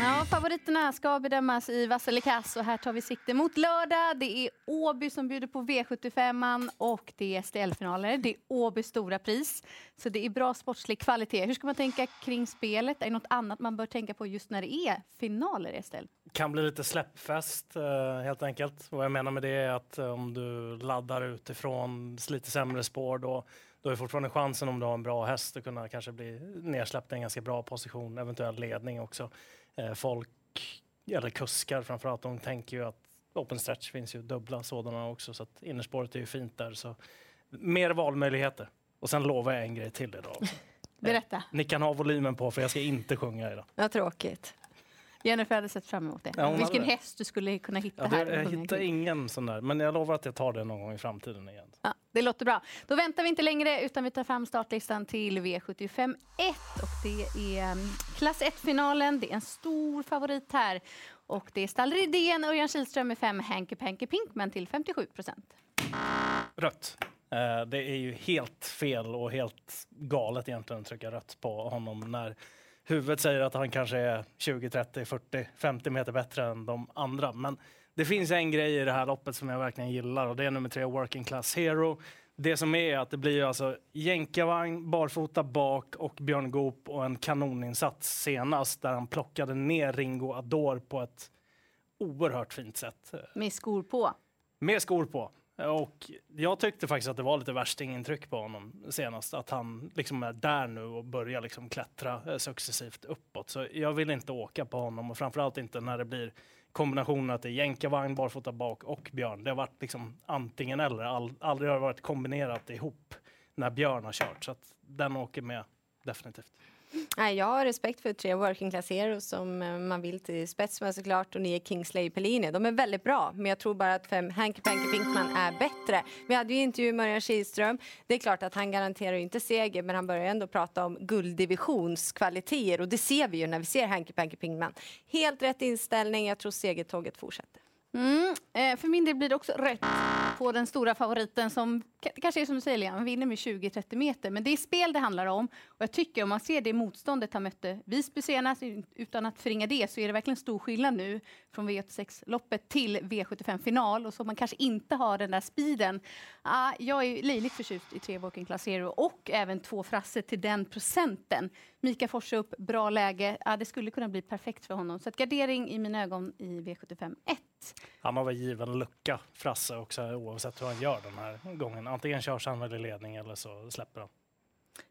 Ja, favoriterna ska bedömas i Vassalikas och här tar vi sikte mot lördag. Det är Åby som bjuder på V75 och det är STL-finaler. Det är Åbys stora pris. Så det är bra sportslig kvalitet. Hur ska man tänka kring spelet? Är det något annat man bör tänka på just när det är finaler i STL? kan bli lite släppfest eh, helt enkelt. Vad jag menar med det är att eh, om du laddar utifrån lite sämre spår då, då är fortfarande chansen om du har en bra häst att kunna kanske bli nedsläppt i en ganska bra position, eventuell ledning också. Eh, folk, eller kuskar framförallt, de tänker ju att open stretch finns ju dubbla sådana också så att innerspåret är ju fint där. Så mer valmöjligheter. Och sen lovar jag en grej till idag. Berätta. Ni kan ha volymen på för jag ska inte sjunga idag. Vad tråkigt. Jennifer hade sett fram emot det. Ja, Vilken hade häst du skulle kunna hitta Ja, här. det, och jag hittar ingen sån där, men jag lovar att jag tar det någon gång i framtiden igen. Ja, det låter bra. Då väntar vi inte längre utan vi tar fram startlistan till V75 1 och det är mm, klass 1-finalen. Det är en stor favorit här och det är Stall Rydén och Örjan Kihlström med 5 Hanky Panky Pinkman till 57 procent. Rött. Eh, det är ju helt fel och helt galet egentligen att trycka rött på honom när huvudet säger att han kanske är 20, 30, 40, 50 meter bättre än de andra. Men det finns en grej i det här loppet som jag verkligen gillar och det är nummer tre Working Class Hero. Det som är att det blir alltså jänkarvagn, barfota bak och Björn Goop och en kanoninsats senast där han plockade ner Ringo Ador på ett oerhört fint sätt. Med skor på. Med skor på. Och jag tyckte faktiskt att det var lite värstingintryck på honom senast. Att han liksom är där nu och börjar liksom klättra eh, successivt uppåt. Så jag vill inte åka på honom och framförallt inte när det blir kombinationen att det är jänkarvagn, barfota bak och Björn. Det har varit liksom antingen eller. All, aldrig har det varit kombinerat ihop när Björn har kört. Så att den åker med definitivt. Nej, jag har respekt för tre working class heroes som eh, man vill till spets med såklart och nio Kingsley Pellini. De är väldigt bra, men jag tror bara att fem Hanky Panky Pinkman är bättre. Vi hade ju intervju med Örjan Kihlström. Det är klart att han garanterar ju inte seger, men han börjar ändå prata om gulddivisionskvaliteter och det ser vi ju när vi ser Hanky Panky Pinkman. Helt rätt inställning. Jag tror segertåget fortsätter. Mm. Eh, för min del blir det också rätt på den stora favoriten som kanske är som du säger, Liam, vinner med 20-30 meter. Men det är spel det handlar om. Och jag tycker om man ser det motståndet han mötte Visby senast, utan att förringa det, så är det verkligen stor skillnad nu från V86-loppet till V75-final. Och så man kanske inte har den där speeden. Ah, jag är löjligt förtjust i tre Walking Class Zero. och även två Frasse till den procenten. Mika Forse upp, bra läge. Ja, det skulle kunna bli perfekt för honom. Så att gardering i mina ögon i V75 1. Han har väl given lucka, Frasse, också oavsett hur han gör den här gången. Antingen körs han väl i ledning eller så släpper han.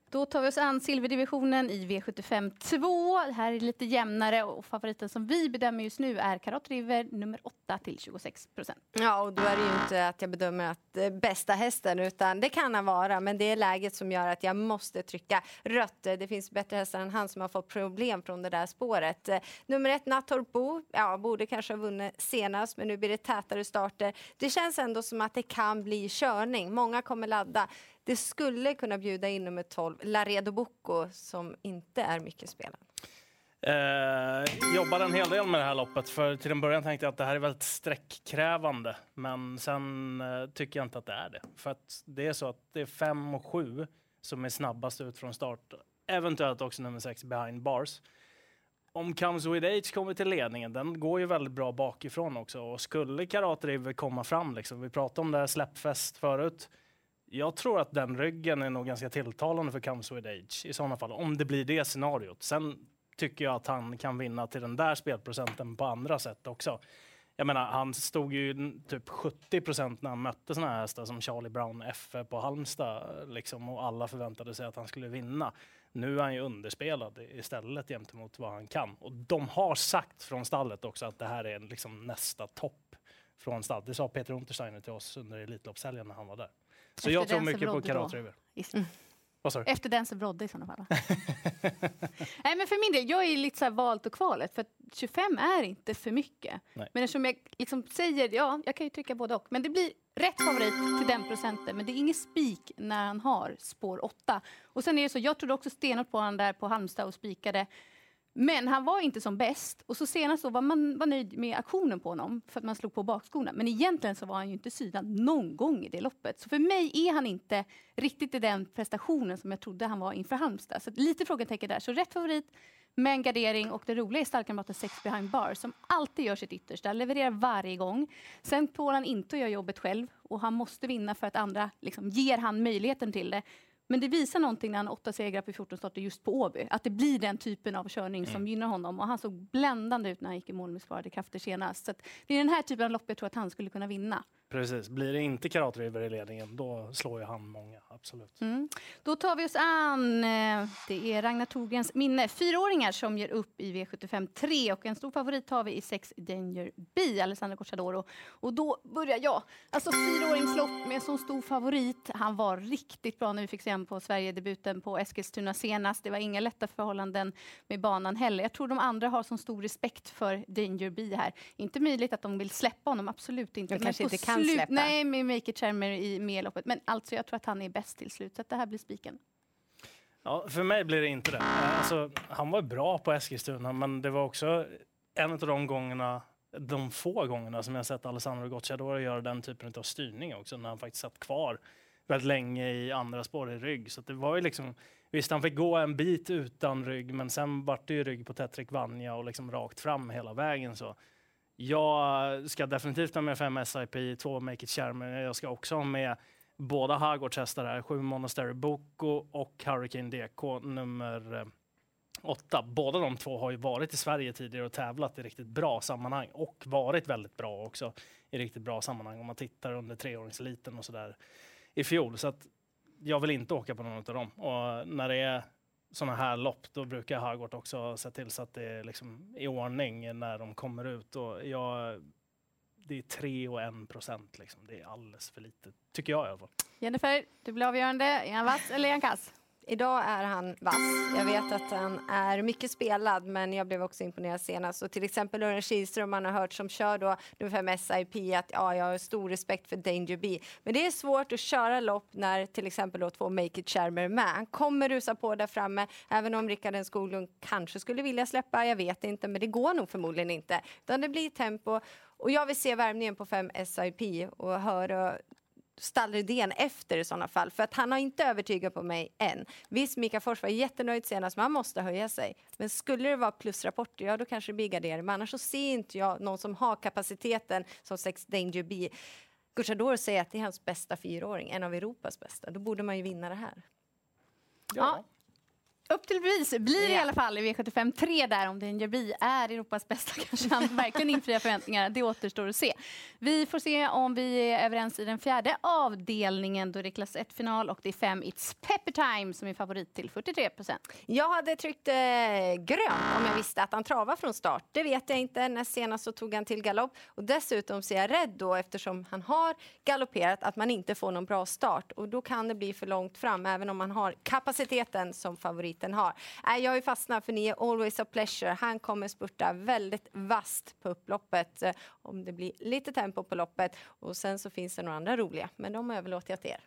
Då tar vi oss an silverdivisionen i V75 2. Det här är lite jämnare och favoriten som vi bedömer just nu är Karat River nummer 8 till 26 procent. Ja, och då är det ju inte att jag bedömer att eh, bästa hästen, utan det kan han vara, men det är läget som gör att jag måste trycka rött. Det finns bättre hästar än han som har fått problem från det där spåret. Eh, Nummer ett, Nattorp Bo, ja, borde kanske ha vunnit senast, men nu blir det tätare starter. Det känns ändå som att det kan bli körning. Många kommer ladda. Det skulle kunna bjuda in nummer 12, Laredo Bocco, som inte är mycket spelad. Eh, jobbade en hel del med det här loppet. För till en början tänkte jag att det här är väldigt sträckkrävande. Men sen eh, tycker jag inte att det är det. För att det är så att det är fem och sju som är snabbast ut från start. Eventuellt också nummer sex behind bars. Om Comes With Age kommer till ledningen, den går ju väldigt bra bakifrån också. Och skulle Karate River komma fram, liksom, vi pratade om det här släppfest förut. Jag tror att den ryggen är nog ganska tilltalande för Comes With Age i sådana fall, om det blir det scenariot. Sen tycker jag att han kan vinna till den där spelprocenten på andra sätt också. Jag menar, han stod ju typ 70 procent när han mötte såna här hästar som Charlie Brown FF på Halmstad liksom, och alla förväntade sig att han skulle vinna. Nu är han ju underspelad istället gentemot vad han kan. Och de har sagt från stallet också att det här är liksom nästa topp från stallet. Det sa Peter Untersteiner till oss under Elitloppshelgen när han var där. Så jag tror mycket på. Vad sa du? Efter den så Brodde i sådana fall. Nej, men för min del, jag är lite så här valt och kvalet. För att 25 är inte för mycket. Nej. Men eftersom jag liksom säger, ja, jag kan ju trycka både och. Men det blir rätt favorit till den procenten. Men det är ingen spik när han har spår 8. Och sen är det så, jag trodde också stenhårt på honom där på Halmstad och spikade. Men han var inte som bäst. Och så senast så var man var nöjd med aktionen på honom för att man slog på bakskorna. Men egentligen så var han ju inte sydad någon gång i det loppet. Så för mig är han inte riktigt i den prestationen som jag trodde han var inför Halmstad. Så lite frågetecken där. Så rätt favorit, Men gardering och det roliga är stallkamraten Sex behind bar som alltid gör sitt yttersta, levererar varje gång. Sen tål han inte att göra jobbet själv och han måste vinna för att andra liksom, ger han möjligheten till det. Men det visar någonting när han har åtta segrar på 14 starter just på Åby. Att det blir den typen av körning mm. som gynnar honom. Och han såg bländande ut när han gick i mål med sparade krafter senast. Så det är den här typen av lopp jag tror att han skulle kunna vinna. Precis. Blir det inte Karate River i ledningen, då slår ju han många. Absolut. Mm. Då tar vi oss an, eh, det är Ragnar Torgrens minne. Fyraåringar som ger upp i V75 3 och en stor favorit har vi i 6 Danger B, Alessandro Corsadoro. Och då börjar jag. Alltså fyraåringslopp med en så stor favorit. Han var riktigt bra när vi fick se honom på Sverigedebuten på Eskilstuna senast. Det var inga lätta förhållanden med banan heller. Jag tror de andra har så stor respekt för Danger B här. Inte möjligt att de vill släppa honom, absolut inte. De kanske inte kan kan släppa. Nej, med Make It Charmer i medloppet. Men alltså, jag tror att han är bäst till slut, så det här blir spiken. Ja, för mig blir det inte det. Alltså, han var bra på Eskilstuna, men det var också en av de gångerna de få gångerna som jag sett Alessandro Gocciadoro göra den typen av styrning också, när han faktiskt satt kvar väldigt länge i andra spår i rygg. Så det var ju liksom, visst, han fick gå en bit utan rygg, men sen vart det ju rygg på Tetrik Vanja och liksom rakt fram hela vägen. Så jag ska definitivt ha med 5 SIP, 2 Make It Share, men jag ska också ha med båda Hagårds hästar här, 7 Monastery Boko och Hurricane DK nummer eh, 8. Båda de två har ju varit i Sverige tidigare och tävlat i riktigt bra sammanhang och varit väldigt bra också i riktigt bra sammanhang om man tittar under treåringseliten och sådär i fjol. Så att jag vill inte åka på någon av dem. Och när det är sådana här lopp, då brukar Hagård också se till så att det är liksom i ordning när de kommer ut. Och jag, det är 3 och 1 procent. Liksom. Det är alldeles för lite, tycker jag i alla fall. Jennifer, du blir avgörande. Är han vass eller är han kass? Idag är han vass. Jag vet att han är mycket spelad, men jag blev också imponerad senast. Och till exempel Örjan Kihlström, man har hört som kör då nummer 5 SIP, att ja, jag har stor respekt för Danger B. Men det är svårt att köra lopp när till exempel då två Make It Charmer är med. Han kommer rusa på där framme, även om Rickard Skoglund kanske skulle vilja släppa, jag vet inte, men det går nog förmodligen inte. Utan det blir tempo. Och jag vill se värmningen på 5 SIP och höra stallidén efter i sådana fall. För att han har inte övertygat på mig än. Visst, Mika Fors var jättenöjd senast, men han måste höja sig. Men skulle det vara plusrapporter, ja då kanske det blir gardering. Men annars så ser inte jag någon som har kapaciteten som Sex Danger B. Gucciador säger att det är hans bästa fyraåring, en av Europas bästa. Då borde man ju vinna det här. Ja. Upp till bevis blir det i alla fall i V75 3 där om den Jabi är Europas bästa kanske han verkligen infriar förväntningarna. Det återstår att se. Vi får se om vi är överens i den fjärde avdelningen då det är klass 1-final och det är 5 It's Pepper Time som är favorit till 43 procent. Jag hade tryckt eh, grönt om jag visste att han travar från start. Det vet jag inte. När senast så tog han till galopp och dessutom så är jag rädd då eftersom han har galopperat att man inte får någon bra start och då kan det bli för långt fram även om man har kapaciteten som favorit favoriten har. Äh, jag har ju fastnat för nio Always a Pleasure. Han kommer spurta väldigt vast på upploppet eh, om det blir lite tempo på loppet. Och sen så finns det några andra roliga, men de överlåter jag till er.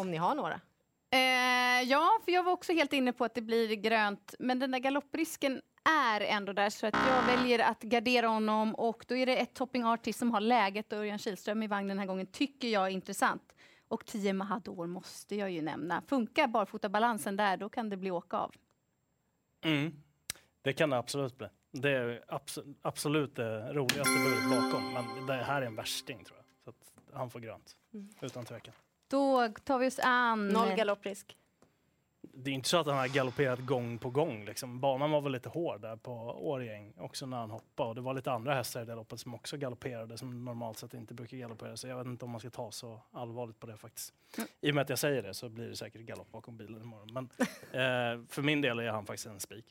Om ni har några. Eh, ja, för jag var också helt inne på att det blir grönt, men den där galopprisken är ändå där så att jag väljer att gardera honom och då är det ett topping artist som har läget och Örjan Kihlström i vagnen den här gången tycker jag är intressant. Och 10 Mahador måste jag ju nämna. Funkar barfotabalansen där, då kan det bli åka av. Mm. Det kan det absolut bli. Det är abs absolut det roligaste budet bakom, men det här är en värsting tror jag. Så han får grönt, mm. utan tvekan. Då tar vi oss an... Noll galopprisk det är inte så att han har galopperat gång på gång. Liksom. Banan var väl lite hård där på Årgäng också när han hoppade. Och det var lite andra hästar i det loppet som också galopperade som normalt sett inte brukar galoppera. Så jag vet inte om man ska ta så allvarligt på det faktiskt. Mm. I och med att jag säger det så blir det säkert galopp bakom bilen imorgon. Men eh, för min del är han faktiskt en spik.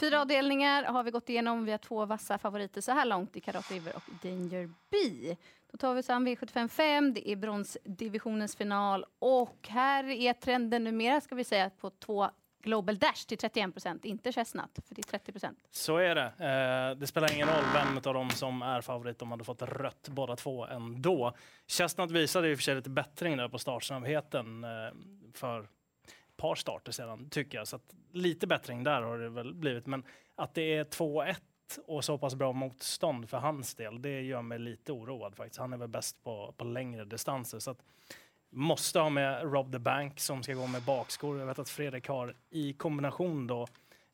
Fyra avdelningar har vi gått igenom. Vi har två vassa favoriter så här långt i Karate River och Danger B. Då tar vi oss an V755. Det är bronsdivisionens final och här är trenden numera ska vi säga på två Global Dash till 31 procent, inte Chestnut, för det är 30 procent. Så är det. Eh, det spelar ingen roll vem av dem som är favorit, de hade fått rött båda två ändå. Chestnut visade i och för sig lite bättring där på startsnabbheten eh, för par starter sedan, tycker jag. Så lite bättring där har det väl blivit. Men att det är 2-1 och så pass bra motstånd för hans del, det gör mig lite oroad faktiskt. Han är väl bäst på, på längre distanser. Så att, måste ha med Rob the Bank som ska gå med bakskor. Jag vet att Fredrik har i kombination då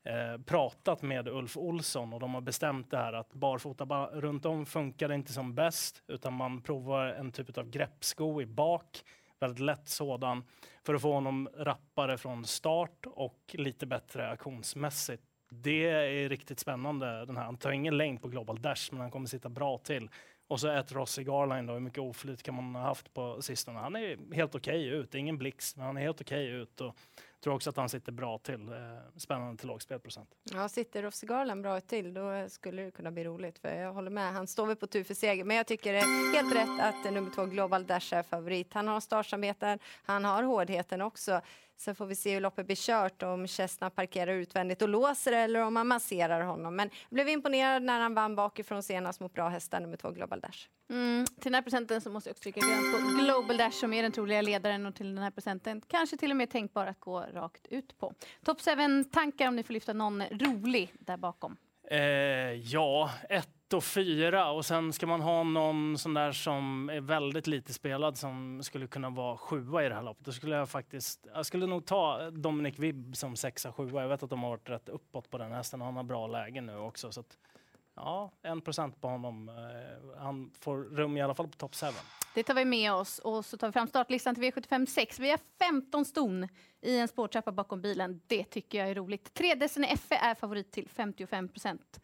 eh, pratat med Ulf Olsson och de har bestämt det här att barfota ba runt om funkar inte som bäst utan man provar en typ av greppsko i bak, väldigt lätt sådan, för att få honom rappare från start och lite bättre aktionsmässigt. Det är riktigt spännande. Den här. Han tar ingen längd på Global Dash men han kommer sitta bra till. Och så ett Rossi Garline då, hur mycket oflyt kan man ha haft på sistone? Han är helt okej okay ut, ingen blixt, men han är helt okej okay ut. Och tror också att han sitter bra till. Eh, spännande till låg spelprocent. Ja, sitter Rossi Garland bra till då skulle det kunna bli roligt. För jag håller med, han står väl på tur för seger. Men jag tycker det är helt rätt att nummer två Global Dash är favorit. Han har startsamheten, han har hårdheten också. Sen får vi se hur loppet blir kört, om Chestnut parkerar utvändigt och låser eller om man masserar honom. Men jag blev imponerad när han vann bakifrån senast mot bra hästar, nummer två Global Dash. Mm, till den här procenten så måste jag också trycka grönt på Global Dash som är den troliga ledaren och till den här procenten kanske till och med tänkbar att gå rakt ut på. Top 7-tankar om ni får lyfta någon rolig där bakom? Eh, ja, ett och fyra och sen ska man ha någon sån där som är väldigt lite spelad som skulle kunna vara sjua i det här loppet. Då skulle jag faktiskt, jag skulle nog ta Dominic Vibb som sexa, sjua. Jag vet att de har varit rätt uppåt på den hästen och han har bra lägen nu också. Så att, ja, en procent på honom. Eh, han får rum i alla fall på topp 7. Det tar vi med oss och så tar vi fram startlistan till V75 6. Vi har 15 ston i en spårtrappa bakom bilen. Det tycker jag är roligt. Tre Destiny FE är favorit till 55 procent.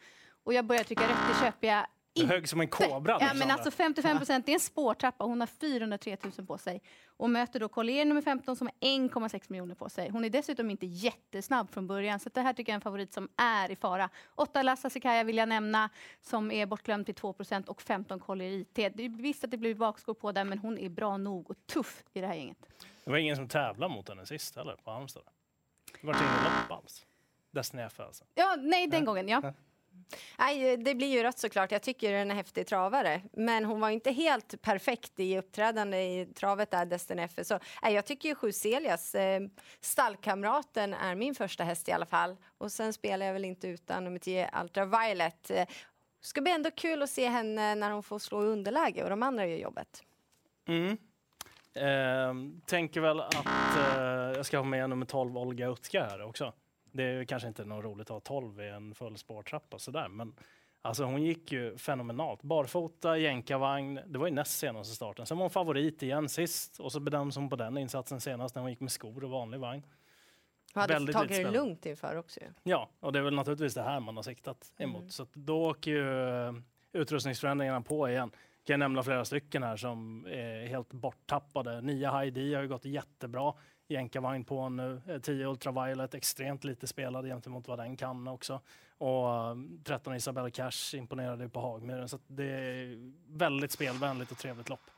Och jag börjar trycka rätt, det köper jag inte. Hög som en kobra. Ja, men alltså 55 procent, det är en spårtrappa. Hon har 403 000 på sig. Och möter då Collier nummer 15 som har 1,6 miljoner på sig. Hon är dessutom inte jättesnabb från början, så det här tycker jag är en favorit som är i fara. 8 Lassa Sikaya vill jag nämna, som är bortglömd till 2 procent och 15 Collier IT. Det är visst att det blir bakskor på där, men hon är bra nog och tuff i det här gänget. Det var ingen som tävlade mot henne sist heller på Halmstad. Det var ingen lopp alls. Destiny F alltså. Ja, nej, den ja. gången, ja. Nej, det blir ju rött såklart. Jag tycker den är en häftig travare. Men hon var inte helt perfekt i uppträdande i travet där, Destin F. Så nej, jag tycker ju Sju Celias, eh, stallkamraten, är min första häst i alla fall. Och sen spelar jag väl inte utan nummer 10, Ultraviolet. Eh, ska bli ändå kul att se henne när hon får slå i underläge och de andra gör jobbet. Mm. Eh, tänker väl att eh, jag ska ha med nummer 12, Olga Utka här också. Det är kanske inte något roligt att ha 12 i en full spårtrappa sådär, men alltså hon gick ju fenomenalt. Barfota, jänkarvagn, det var ju näst senaste starten. Sen var hon favorit igen sist och så bedöms hon på den insatsen senast när hon gick med skor och vanlig vagn. Hon hade Väldigt tagit det lugnt inför också. Ja, och det är väl naturligtvis det här man har siktat emot. Mm. Så då åker ju eh, utrustningsförändringarna på igen. Kan jag nämna flera stycken här som är helt borttappade. Nia Heidi har ju gått jättebra jänkarvagn på nu. 10 eh, Ultraviolet, extremt lite spelad gentemot vad den kan också. Och eh, 13 Isabella Cash imponerade på Hagmyren. Så det är väldigt spelvänligt och trevligt lopp.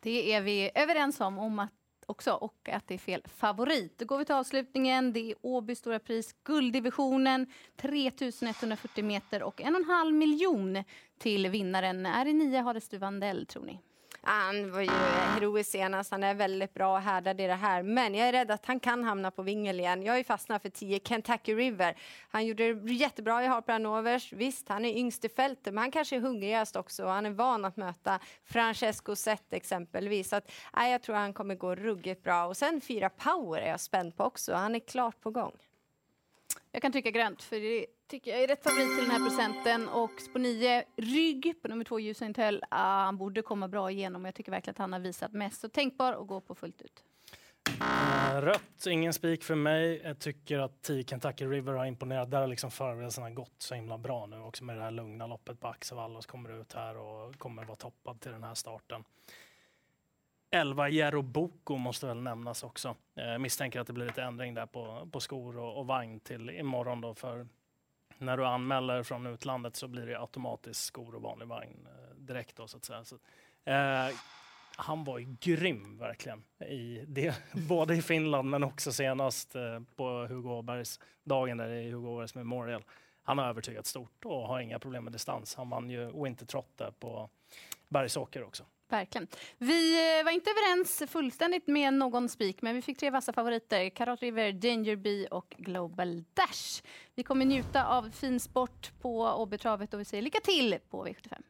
Det är vi överens om, om att också och att det är fel favorit. Då går vi till avslutningen. Det är Åby Stora Pris, gulddivisionen, 3140 meter och en och en halv miljon till vinnaren. Är det nio Hades Vandell, tror ni? Han var ju heroisk senast. Han är väldigt bra och härdad i det här. Men jag är rädd att han kan hamna på vingel igen. Jag är fastnat för 10 Kentucky River. Han gjorde det jättebra i Harper Hanovers. Visst, han är yngst i fältet, men han kanske är hungrigast också. Han är van att möta Francesco Zet exempelvis. Så att, nej, jag tror han kommer gå ruggigt bra. Och sen fyra Power är jag spänd på också. Han är klart på gång. Jag kan trycka grönt, för det tycker jag är rätt favorit till den här presenten Och på nio. rygg på nummer två, Ljus Intel. Ah, han borde komma bra igenom. Jag tycker verkligen att han har visat mest. Så tänkbar och gå på fullt ut. Eh, rött, ingen spik för mig. Jag tycker att 10 Kentucky River har imponerat. Där har liksom förberedelserna gått så himla bra nu också med det här lugna loppet på Axevalla. Så kommer ut här och kommer vara toppad till den här starten. 11 Jero Boko måste väl nämnas också. Jag misstänker att det blir lite ändring där på, på skor och, och vagn till imorgon då för när du anmäler från utlandet så blir det automatiskt skor och vanlig vagn eh, direkt då så att säga. Så, eh, han var ju grym verkligen, i det, både i Finland men också senast eh, på Hugo Åbergs dagen där i Hugo Åbergs Memorial. Han har övertygat stort och har inga problem med distans. Han vann ju Wintertrot där på Bergsåker också. Verkligen. Vi eh, var inte överens fullständigt med någon spik, men vi fick tre vassa favoriter. Karat River, Danger Bee och Global Dash. Vi kommer njuta av fin sport på Åbytravet och vi säger lycka till på V75.